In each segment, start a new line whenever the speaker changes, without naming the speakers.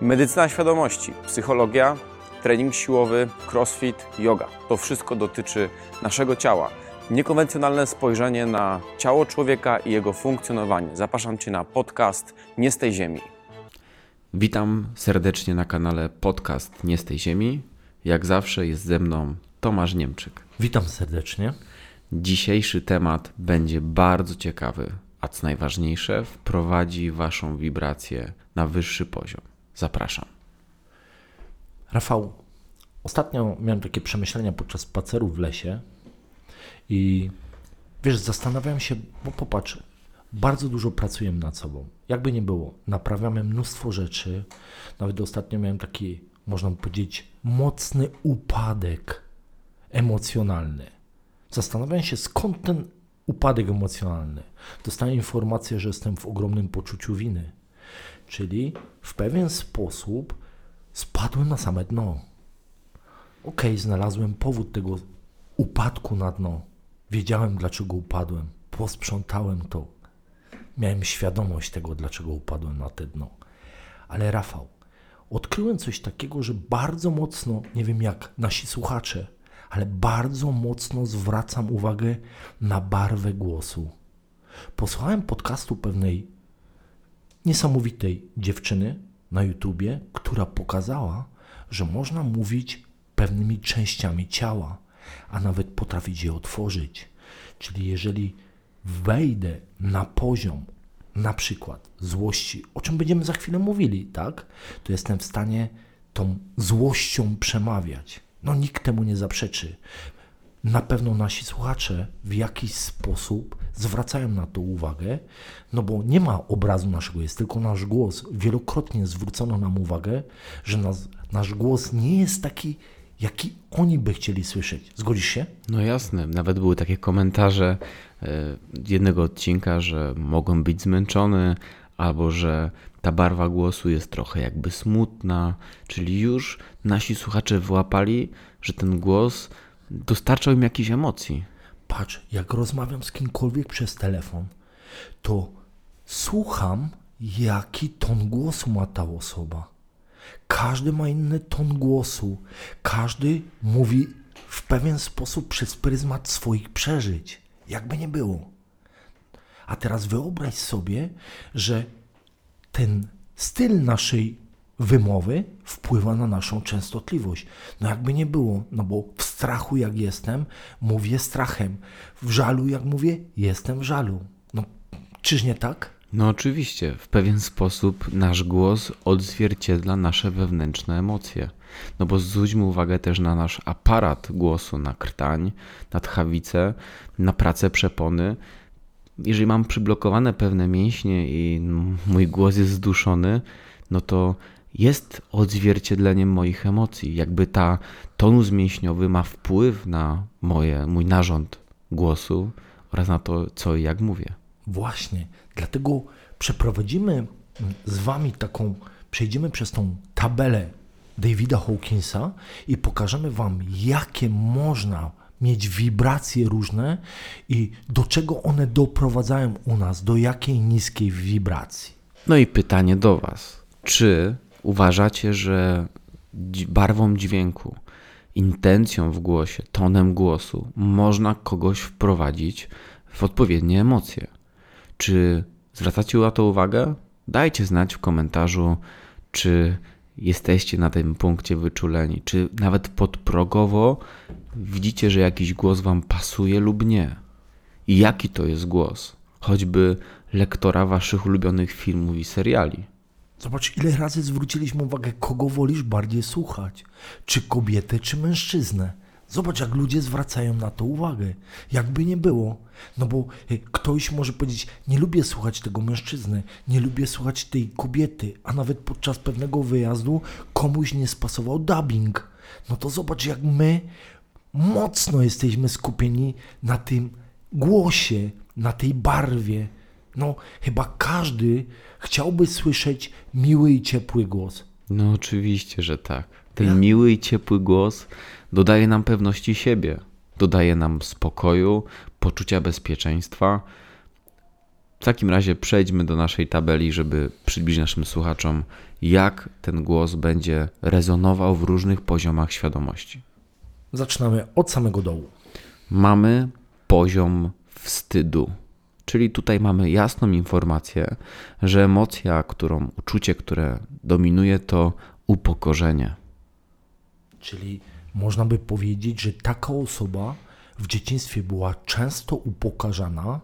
Medycyna świadomości, psychologia, trening siłowy, crossfit, yoga. To wszystko dotyczy naszego ciała. Niekonwencjonalne spojrzenie na ciało człowieka i jego funkcjonowanie. Zapraszam Cię na podcast Nie z tej Ziemi.
Witam serdecznie na kanale Podcast Nie z tej Ziemi. Jak zawsze jest ze mną Tomasz Niemczyk.
Witam serdecznie.
Dzisiejszy temat będzie bardzo ciekawy, a co najważniejsze, wprowadzi Waszą wibrację na wyższy poziom. Zapraszam.
Rafał, ostatnio miałem takie przemyślenia podczas spaceru w lesie i wiesz, zastanawiałem się, bo popatrz, bardzo dużo pracujemy nad sobą. Jakby nie było, naprawiamy mnóstwo rzeczy. Nawet ostatnio miałem taki, można powiedzieć, mocny upadek emocjonalny. Zastanawiałem się, skąd ten upadek emocjonalny. Dostałem informację, że jestem w ogromnym poczuciu winy. Czyli w pewien sposób spadłem na same dno. Okay, znalazłem powód tego upadku na dno. Wiedziałem, dlaczego upadłem. Posprzątałem to. Miałem świadomość tego, dlaczego upadłem na te dno. Ale Rafał, odkryłem coś takiego, że bardzo mocno, nie wiem jak nasi słuchacze, ale bardzo mocno zwracam uwagę na barwę głosu. Posłuchałem podcastu pewnej niesamowitej dziewczyny na YouTubie, która pokazała, że można mówić pewnymi częściami ciała, a nawet potrafić je otworzyć. Czyli jeżeli wejdę na poziom na przykład złości, o czym będziemy za chwilę mówili, tak? To jestem w stanie tą złością przemawiać. No nikt temu nie zaprzeczy. Na pewno nasi słuchacze w jakiś sposób zwracają na to uwagę, no bo nie ma obrazu naszego, jest tylko nasz głos. Wielokrotnie zwrócono nam uwagę, że nas, nasz głos nie jest taki, jaki oni by chcieli słyszeć. Zgodzisz się?
No jasne, nawet były takie komentarze e, jednego odcinka, że mogą być zmęczony, albo że ta barwa głosu jest trochę jakby smutna, czyli już nasi słuchacze wyłapali, że ten głos dostarczał im jakichś emocji.
Patrz, jak rozmawiam z kimkolwiek przez telefon, to słucham, jaki ton głosu ma ta osoba. Każdy ma inny ton głosu, każdy mówi w pewien sposób przez pryzmat swoich przeżyć, jakby nie było. A teraz wyobraź sobie, że ten styl naszej wymowy wpływa na naszą częstotliwość. No jakby nie było, no bo w strachu jak jestem, mówię strachem. W żalu jak mówię, jestem w żalu. No czyż nie tak?
No oczywiście, w pewien sposób nasz głos odzwierciedla nasze wewnętrzne emocje. No bo zwróćmy uwagę też na nasz aparat głosu, na krtań, na tchawicę, na pracę przepony. Jeżeli mam przyblokowane pewne mięśnie i mój głos jest zduszony, no to jest odzwierciedleniem moich emocji. Jakby ta tonus mięśniowy ma wpływ na moje, mój narząd głosu oraz na to, co i jak mówię.
Właśnie, dlatego przeprowadzimy z Wami taką, przejdziemy przez tą tabelę Davida Hawkinsa i pokażemy Wam, jakie można mieć wibracje różne i do czego one doprowadzają u nas, do jakiej niskiej wibracji.
No i pytanie do Was. Czy uważacie, że barwą dźwięku, intencją w głosie, tonem głosu można kogoś wprowadzić w odpowiednie emocje? Czy zwracacie na to uwagę? Dajcie znać w komentarzu, czy jesteście na tym punkcie wyczuleni, czy nawet podprogowo widzicie, że jakiś głos Wam pasuje lub nie. I jaki to jest głos? Choćby lektora Waszych ulubionych filmów i seriali.
Zobacz, ile razy zwróciliśmy uwagę, kogo wolisz bardziej słuchać. Czy kobietę, czy mężczyznę. Zobacz, jak ludzie zwracają na to uwagę. Jakby nie było. No bo e, ktoś może powiedzieć, nie lubię słuchać tego mężczyzny, nie lubię słuchać tej kobiety, a nawet podczas pewnego wyjazdu komuś nie spasował dubbing. No to zobacz, jak my mocno jesteśmy skupieni na tym głosie, na tej barwie. No, chyba każdy chciałby słyszeć miły i ciepły głos.
No, oczywiście, że tak. Ten ja? miły i ciepły głos dodaje nam pewności siebie, dodaje nam spokoju, poczucia bezpieczeństwa. W takim razie przejdźmy do naszej tabeli, żeby przybliżyć naszym słuchaczom, jak ten głos będzie rezonował w różnych poziomach świadomości.
Zaczynamy od samego dołu.
Mamy poziom wstydu. Czyli tutaj mamy jasną informację, że emocja, którą, uczucie, które dominuje, to upokorzenie.
Czyli można by powiedzieć, że taka osoba w dzieciństwie była często upokarzana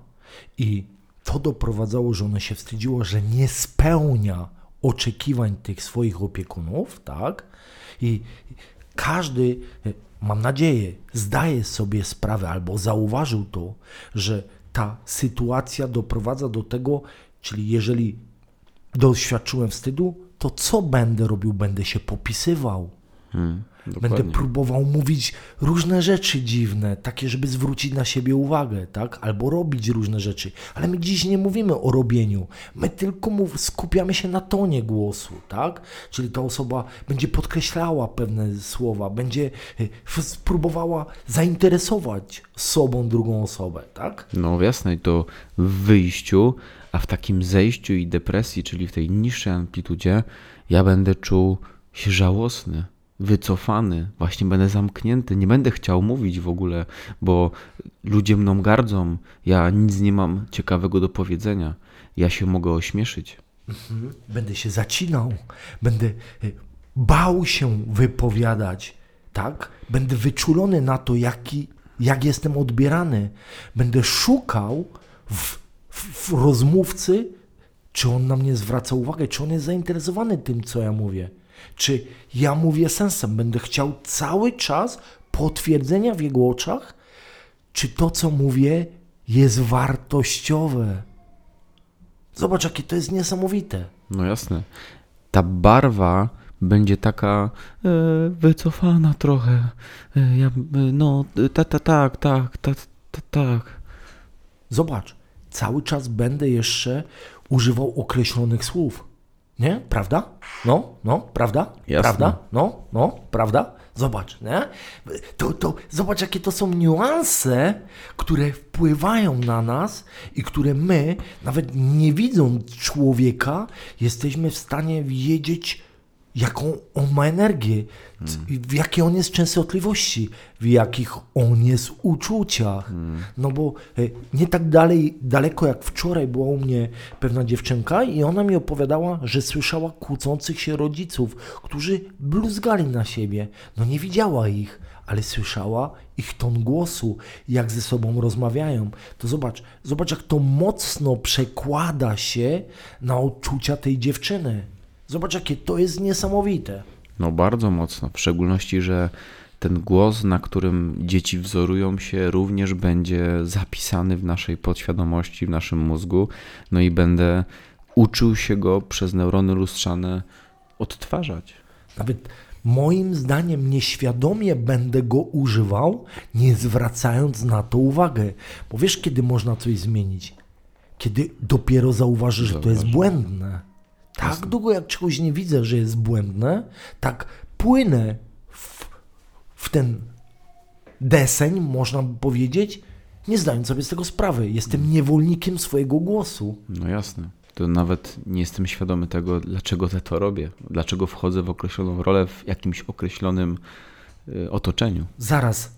i to doprowadzało, że ona się wstydziła, że nie spełnia oczekiwań tych swoich opiekunów, tak? I każdy, mam nadzieję, zdaje sobie sprawę albo zauważył to, że ta sytuacja doprowadza do tego, czyli jeżeli doświadczyłem wstydu, to co będę robił? Będę się popisywał.
Hmm,
Będę
dokładnie.
próbował mówić różne rzeczy dziwne, takie, żeby zwrócić na siebie uwagę, tak? Albo robić różne rzeczy. Ale my dziś nie mówimy o robieniu. My tylko mów, skupiamy się na tonie głosu, tak? Czyli ta osoba będzie podkreślała pewne słowa, będzie y, spróbowała zainteresować sobą drugą osobę, tak?
No jasne, i to w wyjściu, a w takim zejściu i depresji, czyli w tej niższej amplitudzie, ja będę czuł się żałosny, wycofany, właśnie będę zamknięty, nie będę chciał mówić w ogóle, bo ludzie mną gardzą, ja nic nie mam ciekawego do powiedzenia, ja się mogę ośmieszyć.
Będę się zacinał, będę y, bał się wypowiadać, tak? Będę wyczulony na to, jaki, jak jestem odbierany. Będę szukał w, w, w rozmówcy, czy on na mnie zwraca uwagę, czy on jest zainteresowany tym, co ja mówię. Czy ja mówię sensem. Będę chciał cały czas potwierdzenia w jego oczach, czy to, co mówię, jest wartościowe. Zobacz, jakie to jest niesamowite.
No jasne. Ta barwa będzie taka e, wycofana trochę. E, ja, e, no, ta, ta, tak, tak, ta, ta, tak.
Zobacz, cały czas będę jeszcze używał określonych słów. Nie? Prawda? No, no, prawda?
Jasne.
Prawda? No, no, prawda? Zobacz, nie? To, to, zobacz, jakie to są niuanse, które wpływają na nas i które my, nawet nie widząc człowieka, jesteśmy w stanie wiedzieć, jaką on ma energię, c- w jakiej on jest częstotliwości, w jakich on jest uczuciach. No bo e, nie tak dalej, daleko jak wczoraj była u mnie pewna dziewczynka i ona mi opowiadała, że słyszała kłócących się rodziców, którzy bluzgali na siebie. No nie widziała ich, ale słyszała ich ton głosu, jak ze sobą rozmawiają. To zobacz, zobacz jak to mocno przekłada się na odczucia tej dziewczyny. Zobacz, jakie to jest niesamowite.
No bardzo mocno, w szczególności, że ten głos, na którym dzieci wzorują się, również będzie zapisany w naszej podświadomości, w naszym mózgu. No i będę uczył się go przez neurony lustrzane odtwarzać.
Nawet moim zdaniem nieświadomie będę go używał, nie zwracając na to uwagę. Bo wiesz, kiedy można coś zmienić? Kiedy dopiero zauważysz, że to jest błędne. Tak długo jak czegoś nie widzę, że jest błędne, tak płynę w, w ten deseń, można by powiedzieć, nie zdając sobie z tego sprawy. Jestem niewolnikiem swojego głosu.
No jasne. To nawet nie jestem świadomy tego, dlaczego te to robię, dlaczego wchodzę w określoną rolę w jakimś określonym y, otoczeniu.
Zaraz,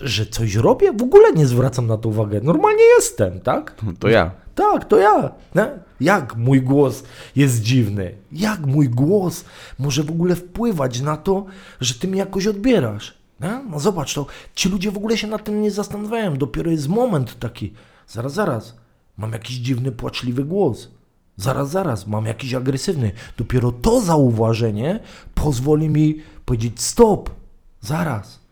że coś robię? W ogóle nie zwracam na to uwagę. Normalnie jestem, tak?
To ja.
Tak, to ja. Nie? Jak mój głos jest dziwny? Jak mój głos może w ogóle wpływać na to, że ty mnie jakoś odbierasz? Nie? No zobacz, to ci ludzie w ogóle się nad tym nie zastanawiają. Dopiero jest moment taki. Zaraz, zaraz. Mam jakiś dziwny, płaczliwy głos. Zaraz, zaraz. Mam jakiś agresywny. Dopiero to zauważenie pozwoli mi powiedzieć stop. Zaraz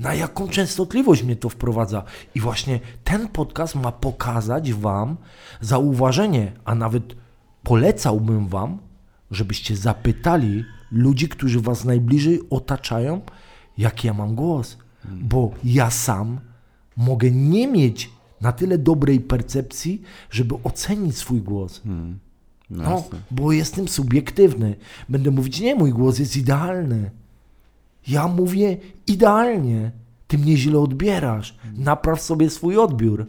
na jaką częstotliwość mnie to wprowadza. I właśnie ten podcast ma pokazać Wam zauważenie, a nawet polecałbym Wam, żebyście zapytali ludzi, którzy Was najbliżej otaczają, jaki ja mam głos. Bo ja sam mogę nie mieć na tyle dobrej percepcji, żeby ocenić swój głos.
No,
No,
jasne.
bo jestem subiektywny. Będę mówić, nie, mój głos jest idealny. Ja mówię idealnie. ty mnie źle odbierasz. Napraw sobie swój odbiór.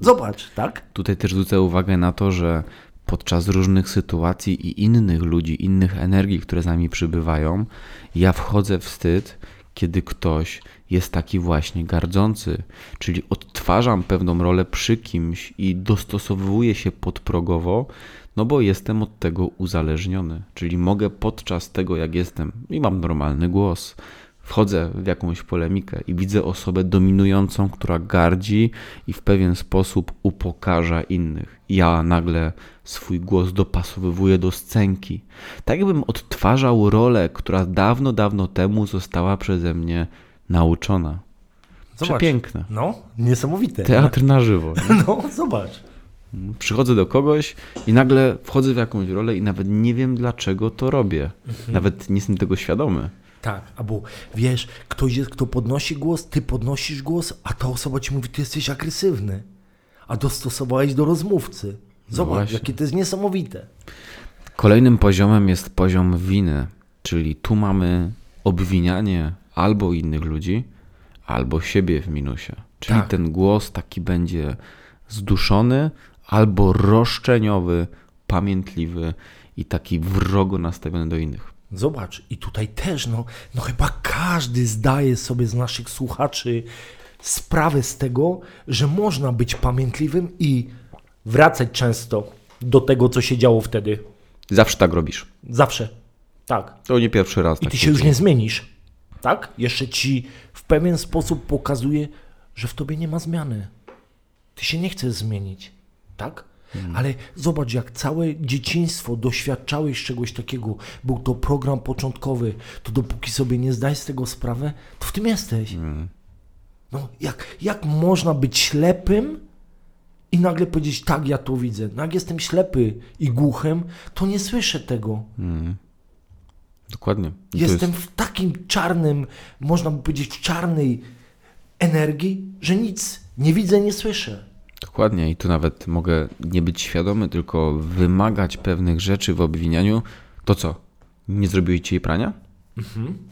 Zobacz, tak?
Tutaj też zwrócę uwagę na to, że podczas różnych sytuacji i innych ludzi, innych energii, które z nami przybywają, ja wchodzę w wstyd, kiedy ktoś jest taki właśnie gardzący, czyli odtwarzam pewną rolę przy kimś i dostosowuję się podprogowo, no bo jestem od tego uzależniony. Czyli mogę podczas tego, jak jestem i mam normalny głos, wchodzę w jakąś polemikę i widzę osobę dominującą, która gardzi i w pewien sposób upokarza innych. Ja nagle swój głos dopasowywuję do scenki. Tak jakbym odtwarzał rolę, która dawno, dawno temu została przeze mnie nauczona.
Zobacz.
Przepiękne.
No, niesamowite.
Teatr na żywo. nie?
No, zobacz.
Przychodzę do kogoś i nagle wchodzę w jakąś rolę i nawet nie wiem dlaczego to robię. Nawet nie jestem tego świadomy.
Tak, albo wiesz, ktoś jest, kto podnosi głos, ty podnosisz głos, a ta osoba ci mówi, ty jesteś agresywny. A dostosowałeś do rozmówcy. Zobacz,
właśnie.
jakie to jest niesamowite.
Kolejnym poziomem jest poziom winy, czyli tu mamy obwinianie albo innych ludzi, albo siebie w minusie. Czyli
Tak.
ten głos taki będzie zduszony albo roszczeniowy, pamiętliwy i taki wrogo nastawiony do innych.
Zobacz, i tutaj też, no, no chyba każdy zdaje sobie z naszych słuchaczy sprawę z tego, że można być pamiętliwym i wracać często do tego, co się działo wtedy.
Zawsze tak robisz.
Zawsze. Tak.
To nie pierwszy raz.
I
tak
ty
się
już nie zmienisz. Tak? Jeszcze ci w pewien sposób pokazuje, że w tobie nie ma zmiany. Ty się nie chcesz zmienić. Tak? Ale zobacz, jak całe dzieciństwo doświadczałeś czegoś takiego, był to program początkowy, to dopóki sobie nie zdajesz z tego sprawę, to w tym jesteś. No, jak, jak można być ślepym i nagle powiedzieć, tak, ja to widzę. No, jak jestem ślepy i głuchym, to nie słyszę tego.
Dokładnie. I
Jestem
Jest,
w takim czarnym, można by powiedzieć, w czarnej energii, że nic nie widzę, nie słyszę.
Dokładnie. I tu nawet mogę nie być świadomy, tylko wymagać pewnych rzeczy w obwinianiu. To co? Nie zrobiłeś dzisiaj prania?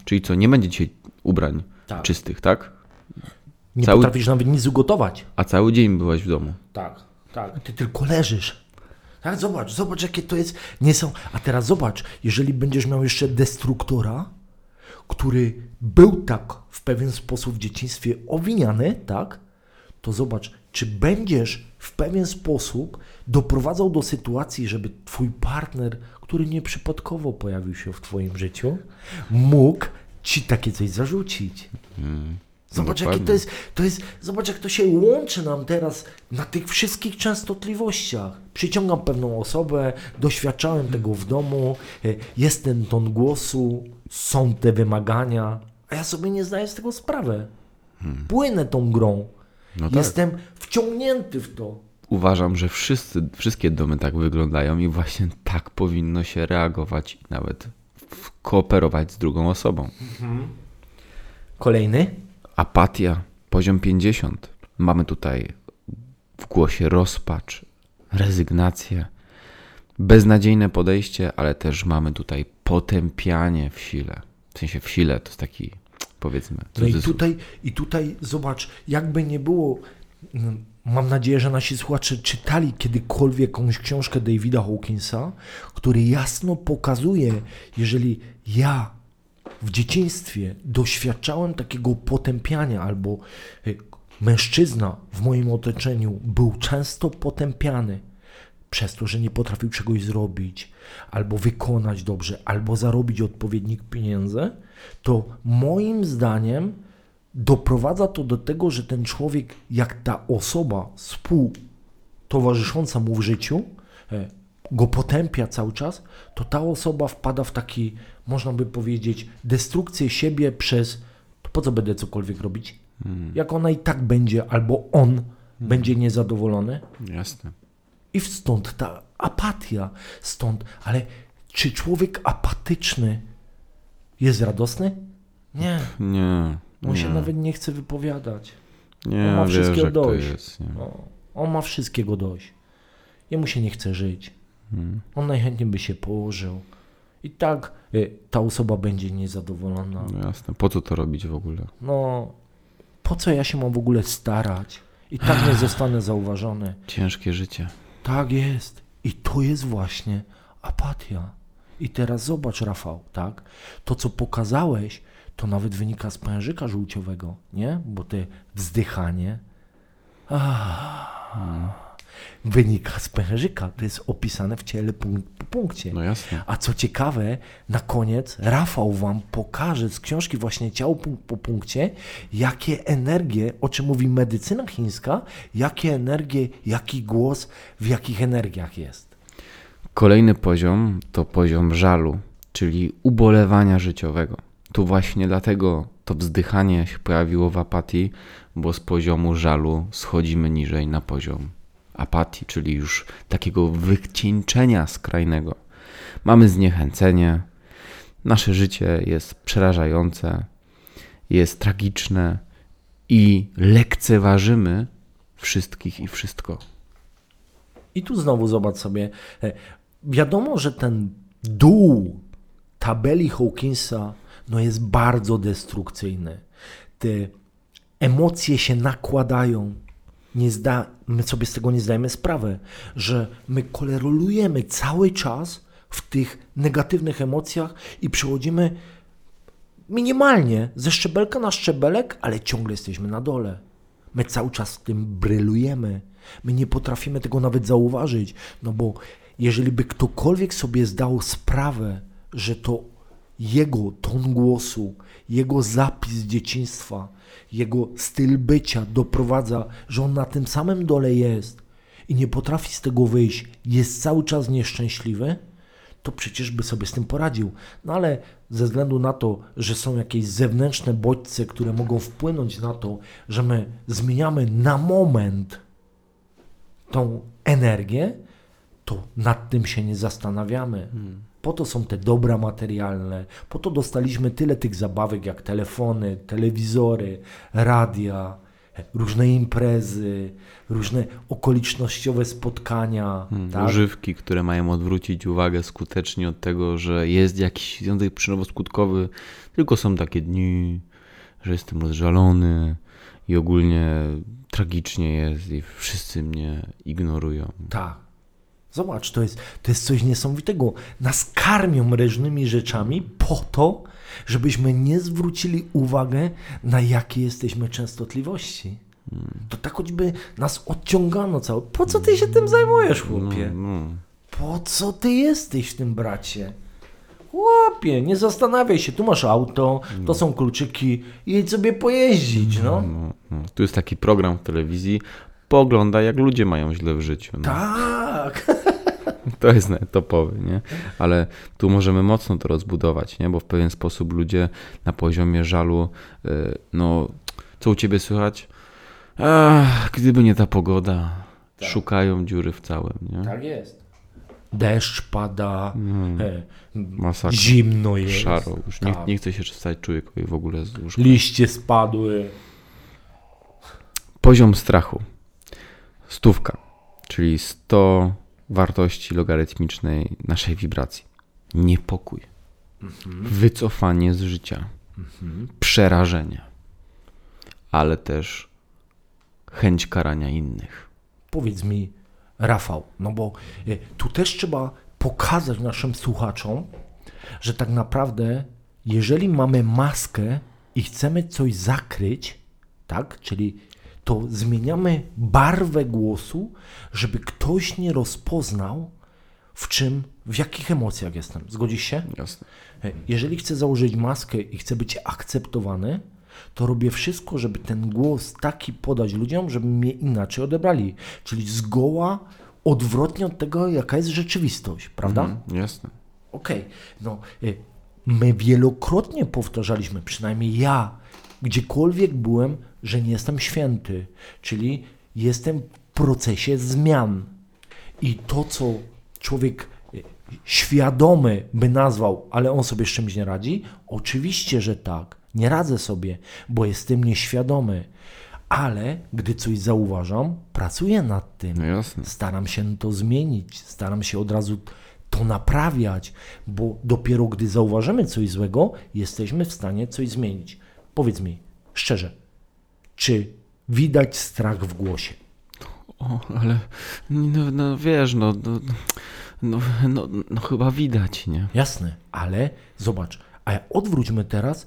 Czyli co? Nie będzie dzisiaj ubrań
Tak.
czystych, tak?
Nie
Cały-
potrafisz nawet nic ugotować.
A cały dzień byłaś w domu.
Tak, tak. Ty tylko leżysz. Tak, zobacz, zobacz, jakie to jest. Nie są. A teraz zobacz, jeżeli będziesz miał jeszcze destruktora, który był tak w pewien sposób w dzieciństwie owiniany, tak, to zobacz, czy będziesz w pewien sposób doprowadzał do sytuacji, żeby twój partner, który nieprzypadkowo pojawił się w twoim życiu, mógł ci takie coś zarzucić. Zobacz, jakie to jest, to jest, zobacz, jak to się łączy nam teraz na tych wszystkich częstotliwościach. Przyciągam pewną osobę, doświadczałem tego w domu, e, jest ten ton głosu, są te wymagania, a ja sobie nie zdaję z tego sprawy. Płynę tą grą.
No tak.
Jestem wciągnięty w to.
Uważam, że wszyscy, wszystkie domy tak wyglądają i właśnie tak powinno się reagować i nawet kooperować z drugą osobą.
Kolejny?
Apatia, poziom 50. Mamy tutaj w głosie rozpacz, rezygnację, beznadziejne podejście, ale też mamy tutaj potępianie w sile. W sensie w sile to jest taki, powiedzmy,
No i tutaj, i tutaj zobacz, jakby nie było, mm, mam nadzieję, że nasi słuchacze czytali kiedykolwiek jakąś książkę Davida Hawkinsa, który jasno pokazuje, jeżeli ja w dzieciństwie doświadczałem takiego potępiania, albo y, mężczyzna w moim otoczeniu był często potępiany przez to, że nie potrafił czegoś zrobić, albo wykonać dobrze, albo zarobić odpowiednik pieniędzy, to moim zdaniem doprowadza to do tego, że ten człowiek, jak ta osoba współtowarzysząca mu w życiu, e, go potępia cały czas, to ta osoba wpada w taki, można by powiedzieć, destrukcję siebie przez to po co będę cokolwiek robić? Jak ona i tak będzie, albo on będzie niezadowolony,
Jasne.
I stąd ta apatia, stąd, ale czy człowiek apatyczny jest radosny? Nie,
Nie,
on
nie,
się nawet nie chce wypowiadać.
nie
on ma wszystkiego dość.
jest. Nie.
No, on ma wszystkiego dość. Jemu się nie chce żyć.
Hmm.
On najchętniej by się położył. I tak y, ta osoba będzie niezadowolona.
No jasne, po co to robić w ogóle?
No, Po co ja się mam w ogóle starać? I tak nie zostanę zauważony.
Ciężkie życie.
Tak jest. I to jest właśnie apatia. I teraz zobacz, Rafał, tak? To, co pokazałeś, to nawet wynika z pężyka żółciowego, nie? Bo te wzdychanie ah, wynika z pężyka. To jest opisane w ciele punkt po punkcie.
No jasne.
A co ciekawe, na koniec Rafał wam pokaże z książki właśnie Ciało punkt po punkcie, jakie energie, o czym mówi medycyna chińska, jakie energie, jaki głos w jakich energiach jest.
Kolejny poziom to poziom żalu, czyli ubolewania życiowego. Tu właśnie dlatego to wzdychanie się pojawiło w apatii, bo z poziomu żalu schodzimy niżej na poziom apatii, czyli już takiego wycieńczenia skrajnego. Mamy zniechęcenie, nasze życie jest przerażające, jest tragiczne i lekceważymy wszystkich i wszystko.
I tu znowu zobacz sobie, e, wiadomo, że ten dół tabeli Hawkinsa no jest bardzo destrukcyjny. Te emocje się nakładają. Nie zda, my sobie z tego nie zdajemy sprawy, że my kolorujemy cały czas w tych negatywnych emocjach i przechodzimy minimalnie ze szczebelka na szczebelek, ale ciągle jesteśmy na dole. My cały czas w tym brylujemy. My nie potrafimy tego nawet zauważyć, no bo jeżeli by ktokolwiek sobie zdał sprawę, że to jego ton głosu, jego zapis dzieciństwa, jego styl bycia doprowadza, że on na tym samym dole jest i nie potrafi z tego wyjść, jest cały czas nieszczęśliwy, to przecież by sobie z tym poradził. No ale ze względu na to, że są jakieś zewnętrzne bodźce, które mogą wpłynąć na to, że my zmieniamy na moment tą energię, to nad tym się nie zastanawiamy. Po to są te dobra materialne, po to dostaliśmy tyle tych zabawek jak telefony, telewizory, radia, różne imprezy, różne okolicznościowe spotkania. tak?
Używki, które mają odwrócić uwagę skutecznie od tego, że jest jakiś związek przyczynowo-skutkowy, tylko są takie dni, że jestem rozżalony i ogólnie tragicznie jest i wszyscy mnie ignorują.
Tak. Zobacz, to jest, to jest coś niesamowitego. Nas karmią różnymi rzeczami po to, żebyśmy nie zwrócili uwagę, na jakie jesteśmy częstotliwości. To tak choćby nas odciągano całe. Po co ty się tym zajmujesz, chłopie?
No,
Po co ty jesteś w tym bracie? Chłopie, nie zastanawiaj się, tu masz auto, to są kluczyki, jedź sobie pojeździć, no.
Tu jest taki program w telewizji, pogląda jak ludzie mają źle w życiu. No.
Tak.
To jest topowy, nie? Ale tu możemy mocno to rozbudować, nie? Bo w pewien sposób ludzie na poziomie żalu, y, no, co u ciebie słychać? Ach, gdyby nie ta pogoda, szukają dziury w całym, nie?
Tak jest. Deszcz pada, e,
Masakra.
zimno jest.
Szaro. Już nie,
Tak.
nie chce się wstać człowiekowi w ogóle z łóżka.
Liście spadły.
Poziom strachu. Stówka, czyli 100 wartości logarytmicznej naszej wibracji. Niepokój. Wycofanie z życia. Przerażenie. Ale też chęć karania innych.
Powiedz mi, Rafał, no bo e, tu też trzeba pokazać naszym słuchaczom, że tak naprawdę, jeżeli mamy maskę i chcemy coś zakryć, tak, czyli to zmieniamy barwę głosu, żeby ktoś nie rozpoznał, w czym, w jakich emocjach jestem. Zgodzisz się?
Jasne.
Jeżeli chcę założyć maskę i chcę być akceptowany, to robię wszystko, żeby ten głos taki podać ludziom, żeby mnie inaczej odebrali. Czyli zgoła odwrotnie od tego, jaka jest rzeczywistość, prawda?
Mhm, jasne.
Okej, no y, my wielokrotnie powtarzaliśmy, przynajmniej ja, gdziekolwiek byłem, że nie jestem święty, czyli jestem w procesie zmian. I to, co człowiek y, świadomy by nazwał, ale on sobie z czymś nie radzi, oczywiście, że tak, nie radzę sobie, bo jestem nieświadomy. Ale gdy coś zauważam, pracuję nad tym.
No.
Staram się to zmienić, staram się od razu to naprawiać, bo dopiero gdy zauważymy coś złego, jesteśmy w stanie coś zmienić. Powiedz mi szczerze, czy widać strach w głosie?
O, ale no, no wiesz, no, no, no, no, no chyba widać, nie?
Jasne, ale zobacz, a ja odwróćmy teraz,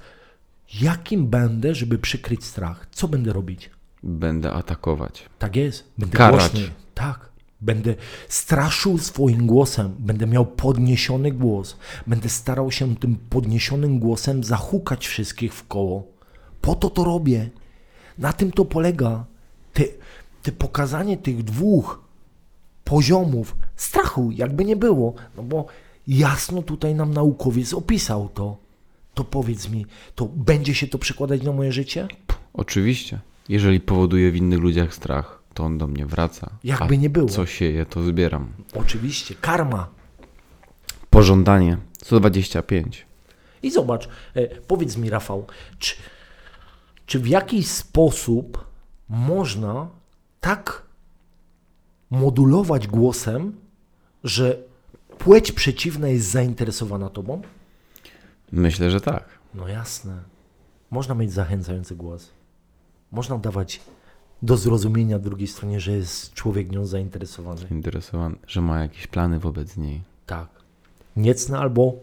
jakim będę, żeby przykryć strach? Co będę robić?
Będę atakować.
Tak jest, będę
Karać.
głośny. Tak. Będę straszył swoim głosem, będę miał podniesiony głos, będę starał się tym podniesionym głosem zahukać wszystkich w koło. Po to to robię. Na tym to polega. Te, te pokazanie tych dwóch poziomów strachu, jakby nie było. No bo jasno tutaj nam naukowiec opisał to. To powiedz mi, to będzie się to przekładać na moje życie?
Oczywiście. Jeżeli powoduje w innych ludziach strach, to on do mnie wraca.
Jakby
A
nie było.
Co sieje, to zbieram.
Oczywiście, karma.
Pożądanie 125.
I zobacz, e, powiedz mi, Rafał, czy, czy w jakiś sposób można tak modulować głosem, że płeć przeciwna jest zainteresowana tobą?
Myślę, że tak.
No jasne. Można mieć zachęcający głos. Można dawać do zrozumienia drugiej stronie, że jest człowiek nią zainteresowany.
Interesowany, że ma jakieś plany wobec niej.
Tak. Niecne albo,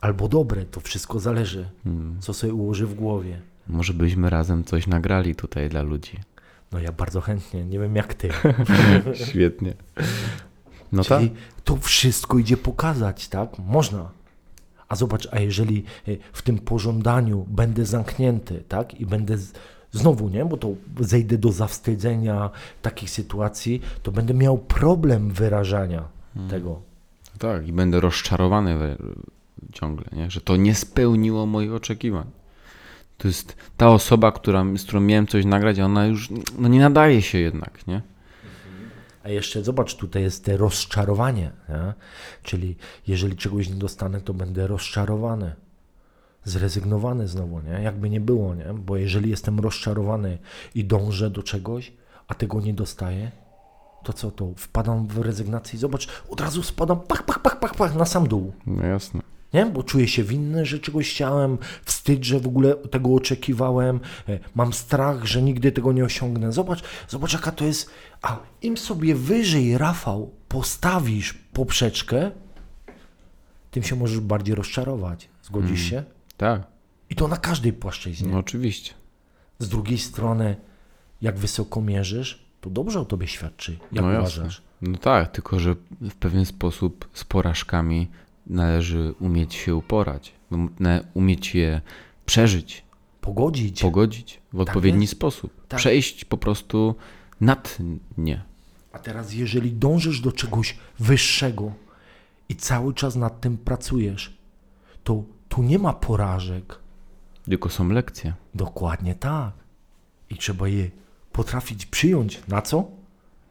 albo dobre, to wszystko zależy,
Hmm.
co sobie ułoży w głowie.
Może byśmy razem coś nagrali tutaj dla ludzi.
No ja bardzo chętnie, nie wiem jak ty.
Świetnie. No.
Czyli to wszystko idzie pokazać, tak? Można. A zobacz, a jeżeli e, w tym pożądaniu będę zamknięty, tak? I będę z, znowu, nie? Bo to zejdę do zawstydzenia takich sytuacji, to będę miał problem wyrażania tego.
Tak, i będę rozczarowany ciągle, nie? że to nie spełniło moich oczekiwań. To jest ta osoba, która, z którą miałem coś nagrać, a ona już no, nie nadaje się jednak, nie?
A jeszcze zobacz, tutaj jest te rozczarowanie, nie? czyli jeżeli czegoś nie dostanę, to będę rozczarowany, zrezygnowany znowu, nie? jakby nie było, nie? bo jeżeli jestem rozczarowany i dążę do czegoś, a tego nie dostaję, to co to? Wpadam w rezygnację i zobacz, od razu spadam pach, pach, pach, pach, pach na sam dół.
No jasne.
Nie? Bo czuję się winny, że czegoś chciałem, wstyd, że w ogóle tego oczekiwałem, e, mam strach, że nigdy tego nie osiągnę. Zobacz, zobacz jaka to jest. A im sobie wyżej, Rafał, postawisz poprzeczkę, tym się możesz bardziej rozczarować. Zgodzisz się?
Tak,
I to na każdej płaszczyźnie.
no oczywiście.
Z drugiej strony, jak wysoko mierzysz, to dobrze o tobie świadczy. Jak
no
uważasz?
No tak, tylko że w pewien sposób z porażkami należy umieć się uporać, um- umieć je przeżyć,
Pogodzić.
pogodzić w odpowiedni
jest.
sposób.
Tak.
Przejść po prostu nad nie.
A teraz, jeżeli dążysz do czegoś wyższego i cały czas nad tym pracujesz, to tu nie ma porażek.
Tylko są lekcje.
Dokładnie tak. I trzeba je potrafić przyjąć. Na co?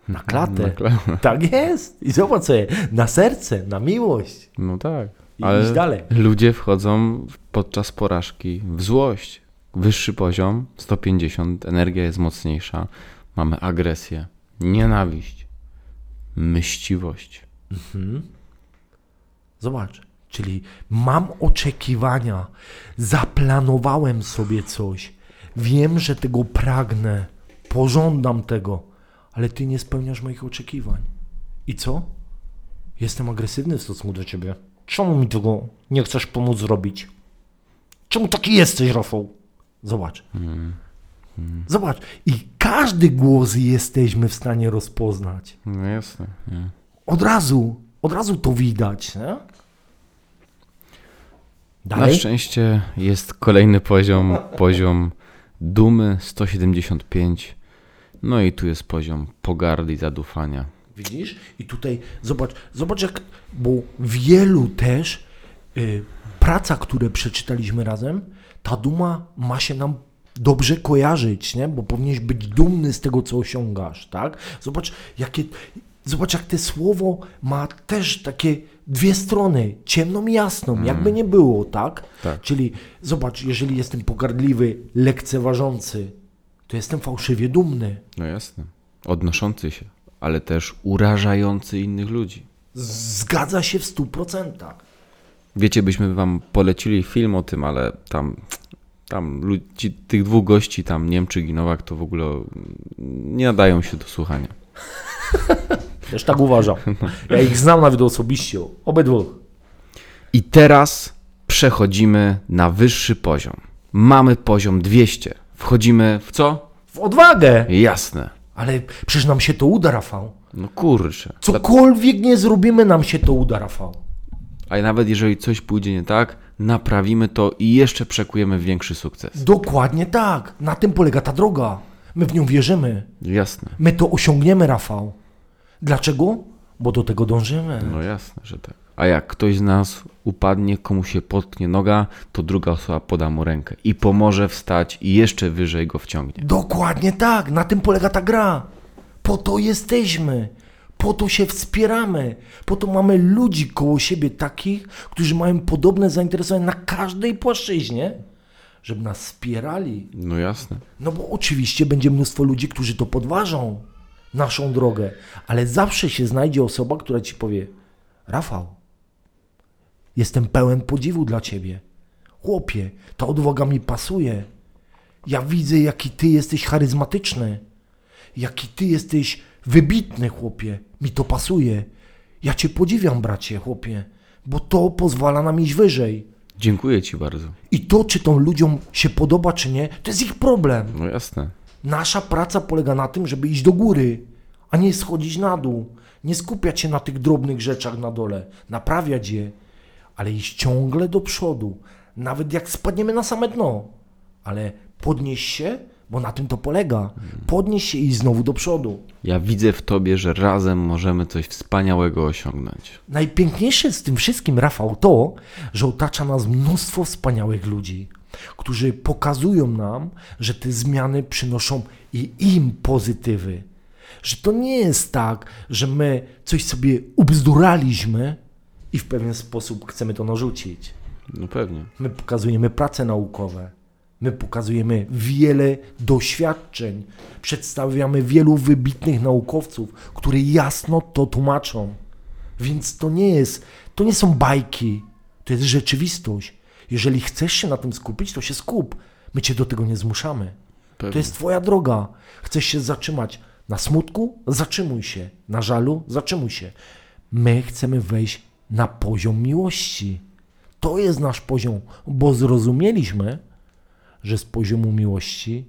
Na klatę.
Na kla-
Tak jest. I zobacz sobie, na serce, na miłość.
No tak.
I
Ale
iść dalej.
ludzie wchodzą podczas porażki w złość. Wyższy poziom, 150, energia jest mocniejsza. Mamy agresję, nienawiść, myśliwość.
Zobacz, czyli mam oczekiwania, zaplanowałem sobie coś, wiem, że tego pragnę, pożądam tego, ale ty nie spełniasz moich oczekiwań. I co? Jestem agresywny w stosunku do ciebie. Czemu mi tego nie chcesz pomóc zrobić? Czemu taki jesteś, Rafał? Zobacz. Zobacz. I każdy głos jesteśmy w stanie rozpoznać.
No jasne. Nie?
Od razu, od razu to widać. Nie?
Na
Dalej?
szczęście jest kolejny poziom, poziom dumy 175. No i tu jest poziom pogardy i zadufania.
Widzisz? I tutaj zobacz, zobacz jak, bo wielu też y, praca, które przeczytaliśmy razem, ta duma ma się nam dobrze kojarzyć, nie? Bo powinieneś być dumny z tego, co osiągasz, tak? Zobacz, jakie, zobacz jak te słowo ma też takie dwie strony, ciemną i jasną, jakby nie było, tak?
Tak.
Czyli zobacz, jeżeli jestem pogardliwy, lekceważący, to jestem fałszywie dumny.
No jasne. Odnoszący się, ale też urażający innych ludzi.
Zgadza się w stu procentach.
Wiecie, byśmy wam polecili film o tym, ale tam Tam lu- ci, tych dwóch gości, tam Niemczyk i Nowak, to w ogóle mm, nie nadają się do słuchania.
Też tak uważam. Ja ich znam nawet osobiście. Obydwu.
I teraz przechodzimy na wyższy poziom. Mamy poziom 200. Wchodzimy w co?
W odwagę.
Jasne.
Ale przecież nam się to uda, Rafał.
No kurczę.
Cokolwiek nie zrobimy, nam się to uda, Rafał.
A nawet jeżeli coś pójdzie nie tak, naprawimy to i jeszcze przekujemy w większy sukces.
Dokładnie tak. Na tym polega ta droga. My w nią wierzymy.
Jasne.
My to osiągniemy, Rafał. Dlaczego? Bo do tego dążymy.
No jasne, że tak. A jak ktoś z nas upadnie, komu się potknie noga, to druga osoba poda mu rękę i pomoże wstać i jeszcze wyżej go wciągnie.
Dokładnie tak. Na tym polega ta gra. Po to jesteśmy. Po to się wspieramy. Po to mamy ludzi koło siebie takich, którzy mają podobne zainteresowania na każdej płaszczyźnie, żeby nas wspierali.
No jasne.
No bo oczywiście będzie mnóstwo ludzi, którzy to podważą, naszą drogę, ale zawsze się znajdzie osoba, która ci powie: Rafał, jestem pełen podziwu dla ciebie. Chłopie, ta odwaga mi pasuje. Ja widzę, jaki ty jesteś charyzmatyczny, jaki ty jesteś wybitny, chłopie. Mi to pasuje. Ja cię podziwiam, bracie, chłopie, bo to pozwala nam iść wyżej.
Dziękuję ci bardzo.
I to, czy to ludziom się podoba, czy nie, to jest ich problem.
No jasne.
Nasza praca polega na tym, żeby iść do góry, a nie schodzić na dół. Nie skupiać się na tych drobnych rzeczach na dole, naprawiać je, ale iść ciągle do przodu, nawet jak spadniemy na same dno. Ale podnieść się, bo na tym to polega. Podnieść się i znowu do przodu.
Ja widzę w tobie, że razem możemy coś wspaniałego osiągnąć.
Najpiękniejsze z tym wszystkim, Rafał, to, że otacza nas mnóstwo wspaniałych ludzi, którzy pokazują nam, że te zmiany przynoszą i im pozytywy. Że to nie jest tak, że my coś sobie ubzduraliśmy i w pewien sposób chcemy to narzucić.
No pewnie.
My pokazujemy prace naukowe. My pokazujemy wiele doświadczeń. Przedstawiamy wielu wybitnych naukowców, którzy jasno to tłumaczą. Więc to nie jest, to nie są bajki, to jest rzeczywistość. Jeżeli chcesz się na tym skupić, to się skup. My cię do tego nie zmuszamy.
Pewnie.
To jest twoja droga. Chcesz się zatrzymać na smutku? Zatrzymuj się. Na żalu? Zatrzymuj się. My chcemy wejść na poziom miłości. To jest nasz poziom, bo zrozumieliśmy, że z poziomu miłości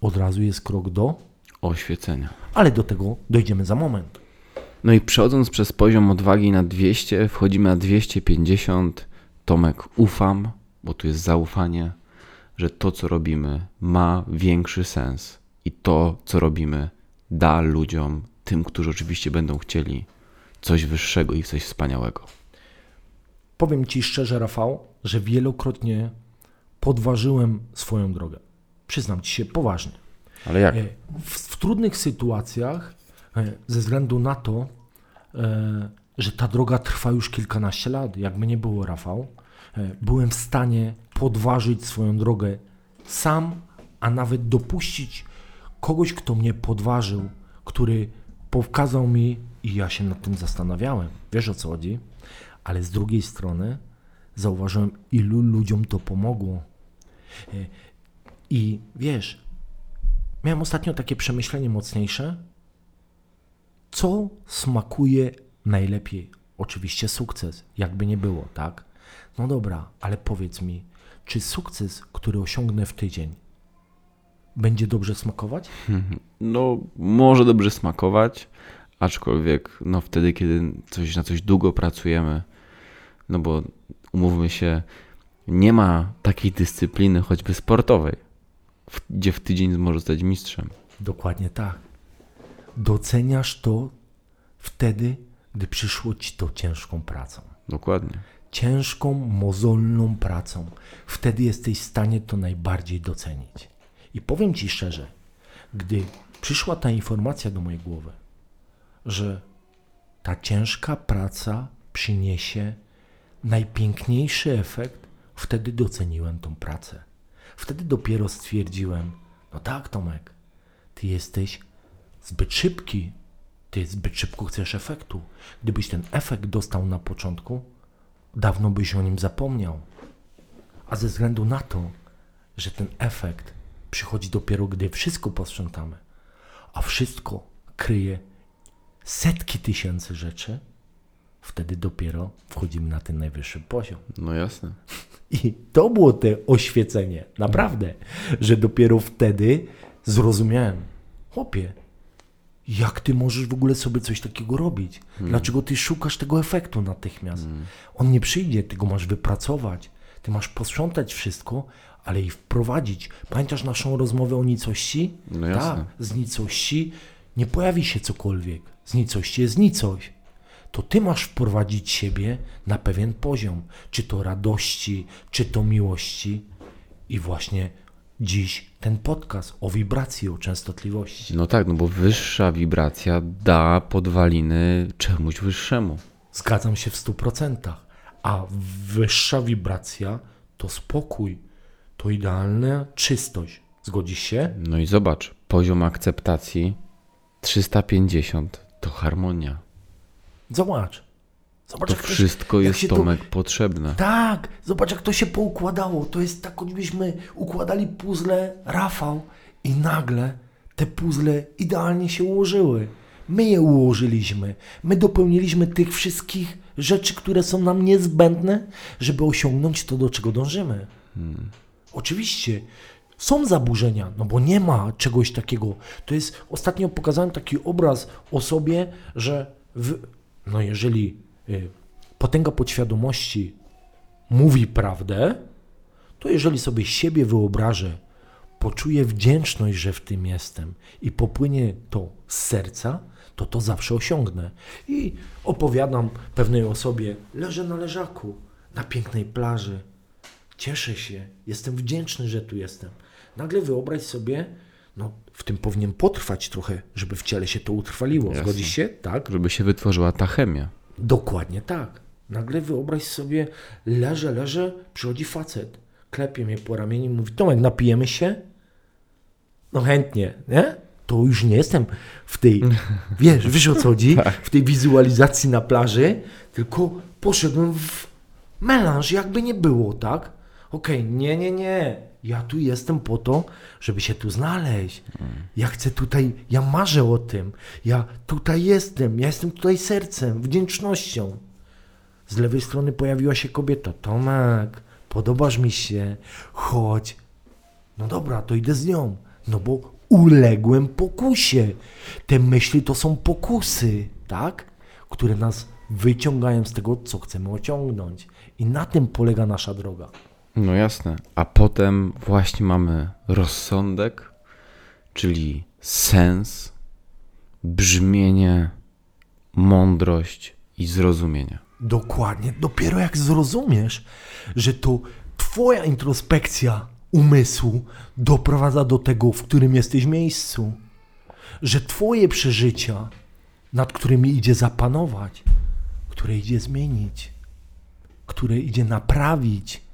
od razu jest krok do,
Oświecenia.
ale do tego dojdziemy za moment.
No i przechodząc przez poziom odwagi na 200, wchodzimy na 250. Tomek, ufam, bo tu jest zaufanie, że to, co robimy, ma większy sens i to, co robimy, da ludziom, tym, którzy oczywiście będą chcieli, coś wyższego i coś wspaniałego.
Powiem Ci szczerze, Rafał, że wielokrotnie podważyłem swoją drogę. Przyznam Ci się poważnie.
Ale jak?
E, W, w trudnych sytuacjach, e, ze względu na to, e, że ta droga trwa już kilkanaście lat, jakby nie było, Rafał, byłem w stanie podważyć swoją drogę sam, a nawet dopuścić kogoś, kto mnie podważył, który pokazał mi i ja się nad tym zastanawiałem. Wiesz o co chodzi? Ale z drugiej strony zauważyłem, ilu ludziom to pomogło. E, I wiesz, Miałem ostatnio takie przemyślenie mocniejsze. Co smakuje najlepiej? Oczywiście sukces, jakby nie było, tak? No dobra, ale powiedz mi, czy sukces, który osiągnę w tydzień, będzie dobrze smakować?
No, może dobrze smakować, aczkolwiek no wtedy, kiedy coś na coś długo pracujemy, no bo umówmy się, nie ma takiej dyscypliny choćby sportowej, gdzie w tydzień może zostać mistrzem.
Dokładnie tak. Doceniasz to wtedy, gdy przyszło ci to ciężką pracą.
Dokładnie.
ciężką, mozolną pracą. Wtedy jesteś w stanie to najbardziej docenić. I powiem Ci szczerze, gdy przyszła ta informacja do mojej głowy, że ta ciężka praca przyniesie najpiękniejszy efekt, wtedy doceniłem tą pracę. Wtedy dopiero stwierdziłem, no tak Tomek, Ty jesteś zbyt szybki, Ty zbyt szybko chcesz efektu. Gdybyś ten efekt dostał na początku, dawno byś o nim zapomniał. A ze względu na to, że ten efekt przychodzi dopiero, gdy wszystko posprzątamy, a wszystko kryje setki tysięcy rzeczy, wtedy dopiero wchodzimy na ten najwyższy poziom.
No jasne.
I to było te oświecenie, naprawdę, że dopiero wtedy zrozumiałem, chłopie, jak ty możesz w ogóle sobie coś takiego robić? Dlaczego ty szukasz tego efektu natychmiast? On nie przyjdzie, ty go masz wypracować, ty masz posprzątać wszystko, ale i wprowadzić. Pamiętasz naszą rozmowę o nicości?
No jasne.
Tak, z nicości nie pojawi się cokolwiek. Z nicości jest nicość to ty masz wprowadzić siebie na pewien poziom, czy to radości, czy to miłości. I właśnie dziś ten podcast o wibracji, o częstotliwości.
No tak, no bo wyższa wibracja da podwaliny czemuś wyższemu.
Zgadzam się w 100%. A wyższa wibracja to spokój, to idealna czystość. Zgodzisz się?
No i zobacz, poziom akceptacji 350 to harmonia.
Zobacz. Zobacz,
To wszystko jest
się to-
Tomek potrzebne.
Tak, zobacz jak to się poukładało. To jest tak, jakbyśmy układali puzzle Rafał i nagle te puzzle idealnie się ułożyły. My je ułożyliśmy. My dopełniliśmy tych wszystkich rzeczy, które są nam niezbędne, żeby osiągnąć to, do czego dążymy. Oczywiście są zaburzenia, no bo nie ma czegoś takiego. To jest, ostatnio pokazałem taki obraz o sobie, że w, no jeżeli y, potęga podświadomości mówi prawdę, to jeżeli sobie siebie wyobrażę, poczuję wdzięczność, że w tym jestem i popłynie to z serca, to to zawsze osiągnę. I opowiadam pewnej osobie, leżę na leżaku, na pięknej plaży, cieszę się, jestem wdzięczny, że tu jestem. Nagle wyobraź sobie, no w tym powinien potrwać trochę, żeby w ciele się to utrwaliło.
Jasne.
Zgodzisz się? Tak?
Żeby się wytworzyła ta chemia.
Dokładnie tak. Nagle wyobraź sobie, leżę, leżę, przychodzi facet, klepie mnie po ramieniu i mówi, Tomek, napijemy się? No chętnie, nie? To już nie jestem w tej, wiesz, wiesz o co chodzi? W tej wizualizacji na plaży, tylko poszedłem w melanż, jakby nie było, tak? Okej, nie, nie, nie. Ja tu jestem po to, żeby się tu znaleźć. Ja chcę tutaj, ja marzę o tym. Ja tutaj jestem, ja jestem tutaj sercem, wdzięcznością. Z lewej strony pojawiła się kobieta. Tomek, podobasz mi się, chodź. No dobra, to idę z nią. No bo uległem pokusie. Te myśli to są pokusy, tak? Które nas wyciągają z tego, co chcemy osiągnąć. I na tym polega nasza droga.
No jasne. A potem właśnie mamy rozsądek, czyli sens, brzmienie, mądrość i zrozumienie.
Dokładnie. Dopiero jak zrozumiesz, że to Twoja introspekcja umysłu doprowadza do tego, w którym jesteś miejscu, że Twoje przeżycia, nad którymi idzie zapanować, które idzie zmienić, które idzie naprawić,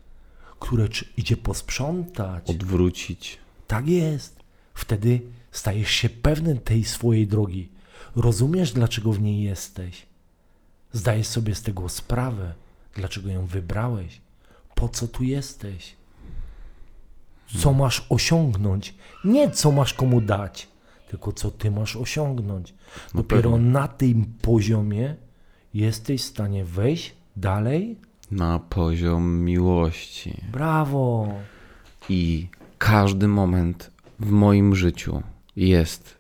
które idzie posprzątać.
Odwrócić.
Tak jest. Wtedy stajesz się pewny tej swojej drogi. Rozumiesz, dlaczego w niej jesteś. Zdajesz sobie z tego sprawę, dlaczego ją wybrałeś, po co tu jesteś, co masz osiągnąć, nie co masz komu dać, tylko co ty masz osiągnąć. Dopiero
pewnie.
na tym poziomie jesteś w stanie wejść dalej.
Na poziom miłości.
Brawo!
I każdy moment w moim życiu jest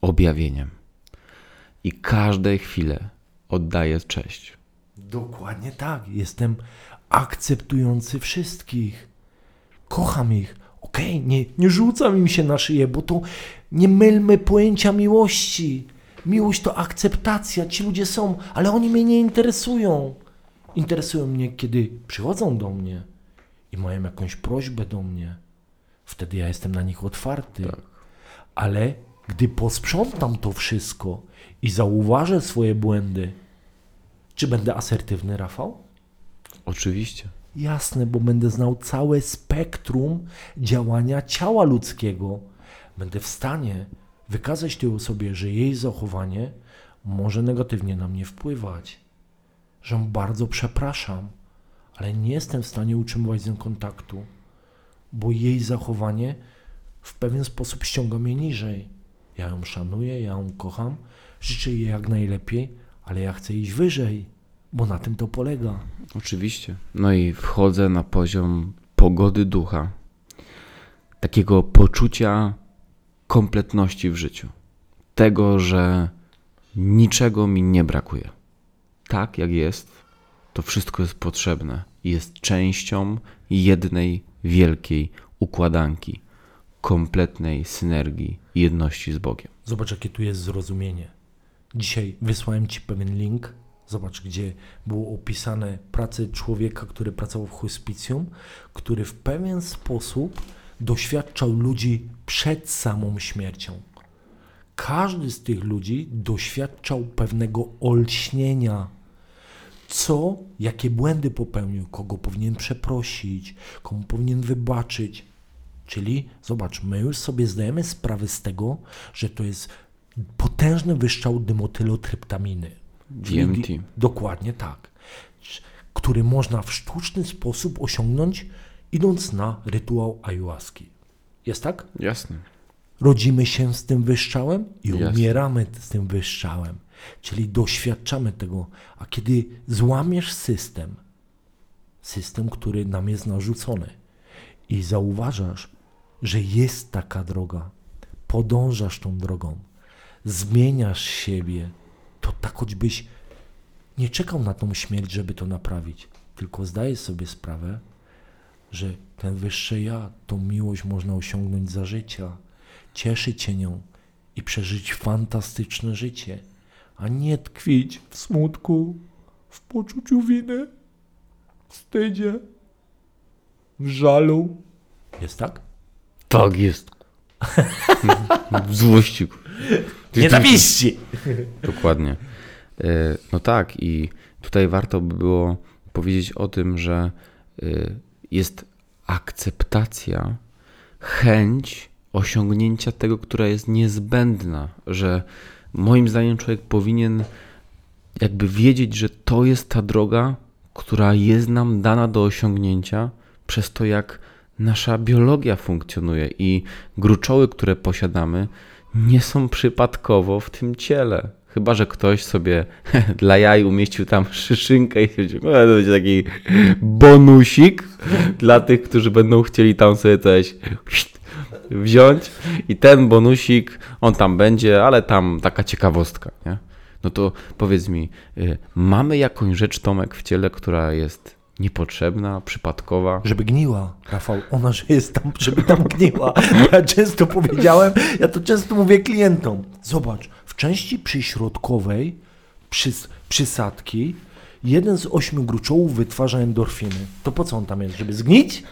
objawieniem. I każdej chwilę oddaję cześć.
Dokładnie tak. Jestem akceptujący wszystkich. Kocham ich. Okej, nie, nie rzucam im się na szyję, bo to nie mylmy pojęcia miłości. Miłość to akceptacja. Ci ludzie są, ale oni mnie nie interesują. Interesują mnie, kiedy przychodzą do mnie i mają jakąś prośbę do mnie. Wtedy ja jestem na nich otwarty. Ale gdy posprzątam to wszystko i zauważę swoje błędy, czy będę asertywny, Rafał?
Oczywiście.
Jasne, bo będę znał całe spektrum działania ciała ludzkiego. Będę w stanie wykazać tej osobie, że jej zachowanie może negatywnie na mnie wpływać. Że bardzo przepraszam, ale nie jestem w stanie utrzymywać z nią kontaktu, bo jej zachowanie w pewien sposób ściąga mnie niżej. Ja ją szanuję, ja ją kocham, życzę jej jak najlepiej, ale ja chcę iść wyżej, bo na tym to polega.
Oczywiście. No i wchodzę na poziom pogody ducha, takiego poczucia kompletności w życiu. Tego, że niczego mi nie brakuje. Tak jak jest, to wszystko jest potrzebne jest częścią jednej wielkiej układanki, kompletnej synergii i jedności z Bogiem.
Zobacz, jakie tu jest zrozumienie. Dzisiaj wysłałem Ci pewien link. Zobacz, gdzie było opisane pracę człowieka, który pracował w hospicjum, który w pewien sposób doświadczał ludzi przed samą śmiercią. Każdy z tych ludzi doświadczał pewnego olśnienia. Co, jakie błędy popełnił, kogo powinien przeprosić, komu powinien wybaczyć. Czyli zobacz, my już sobie zdajemy sprawę z tego, że to jest potężny wyszczał dymotylotryptaminy.
DMT.
Dokładnie tak. Który można w sztuczny sposób osiągnąć, idąc na rytuał ayahuaski. Jest tak?
Jasne.
Rodzimy się z tym wyszczałem i
Jasne.
umieramy z tym wyszczałem. Czyli doświadczamy tego. A kiedy złamiesz system, system, który nam jest narzucony, i zauważasz, że jest taka droga, podążasz tą drogą, zmieniasz siebie, to tak choćbyś nie czekał na tą śmierć, żeby to naprawić, tylko zdajesz sobie sprawę, że ten wyższe ja, tą miłość można osiągnąć za życia, cieszyć się nią i przeżyć fantastyczne życie, a nie tkwić w smutku, w poczuciu winy, wstydzie, w żalu. Jest tak?
Tak jest. W złości.
Nienawiści!
Dokładnie. E, No tak, i tutaj warto by było powiedzieć o tym, że e, jest akceptacja, chęć osiągnięcia tego, która jest niezbędna, że moim zdaniem człowiek powinien jakby wiedzieć, że to jest ta droga, która jest nam dana do osiągnięcia przez to, jak nasza biologia funkcjonuje i gruczoły, które posiadamy, nie są przypadkowo w tym ciele. Chyba, że ktoś sobie dla jaj umieścił tam szyszynkę i stwierdził, "O, to będzie taki bonusik dla tych, którzy będą chcieli tam sobie coś wziąć i ten bonusik, on tam będzie, ale tam taka ciekawostka, nie? No to powiedz mi, y, mamy jakąś rzecz, Tomek, w ciele, która jest niepotrzebna, przypadkowa?
Żeby gniła, Rafał. Ona, że jest tam, żeby tam gniła. Ja często powiedziałem, ja to często mówię klientom. Zobacz, w części przyśrodkowej przys, przysadki jeden z ośmiu gruczołów wytwarza endorfiny. To po co on tam jest? Żeby zgnić?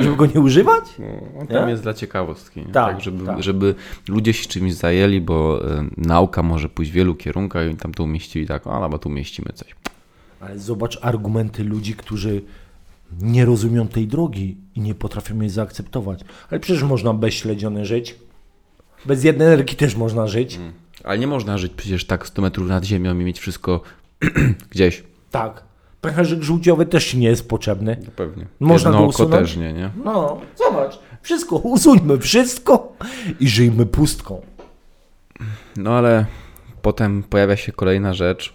Żeby go nie używać?
On tam
Nie?
jest dla ciekawostki, nie?
Tak,
żeby,
tak.
żeby ludzie się czymś zajęli, bo y, nauka może pójść w wielu kierunkach i oni tam to umieścili tak, a bo tu umieścimy coś.
Ale zobacz argumenty ludzi, którzy nie rozumią tej drogi i nie potrafią jej zaakceptować. Ale przecież można bez śledziony żyć. Bez jednej energii też można żyć.
Ale nie można żyć przecież tak 100 metrów nad ziemią i mieć wszystko gdzieś.
Tak. Pęcherzyk żółciowy też nie jest potrzebny.
No pewnie.
Można
Jedno
go usunąć?
też nie, nie?
No, zobacz. Wszystko, usuńmy wszystko i żyjmy pustką.
No ale potem pojawia się kolejna rzecz,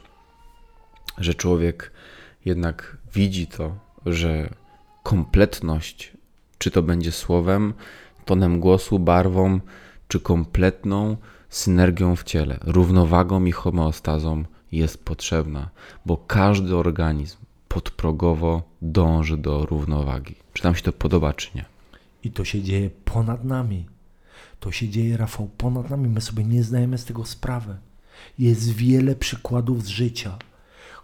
że człowiek jednak widzi to, że kompletność, czy to będzie słowem, tonem głosu, barwą, czy kompletną synergią w ciele, równowagą i homeostazą jest potrzebna, bo każdy organizm podprogowo dąży do równowagi. Czy nam się to podoba, czy nie?
I to się dzieje ponad nami. To się dzieje, Rafał, ponad nami. My sobie nie zdajemy z tego sprawy. Jest wiele przykładów z życia,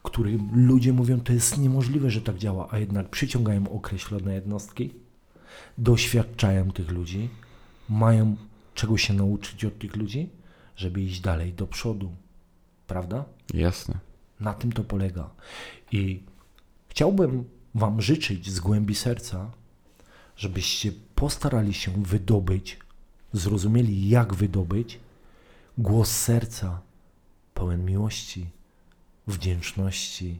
którym ludzie mówią, to jest niemożliwe, że tak działa, a jednak przyciągają określone jednostki, doświadczają tych ludzi, mają czego się nauczyć od tych ludzi, żeby iść dalej do przodu. Prawda?
Jasne.
Na tym to polega. I chciałbym Wam życzyć z głębi serca, żebyście postarali się wydobyć, zrozumieli jak wydobyć głos serca pełen miłości, wdzięczności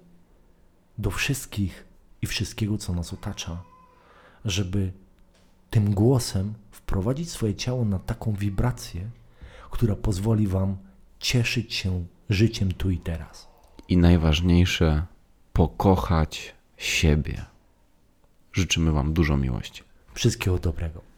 do wszystkich i wszystkiego, co nas otacza, żeby tym głosem wprowadzić swoje ciało na taką wibrację, która pozwoli Wam cieszyć się życiem tu i teraz.
I najważniejsze, pokochać siebie. Życzymy Wam dużo miłości.
Wszystkiego dobrego.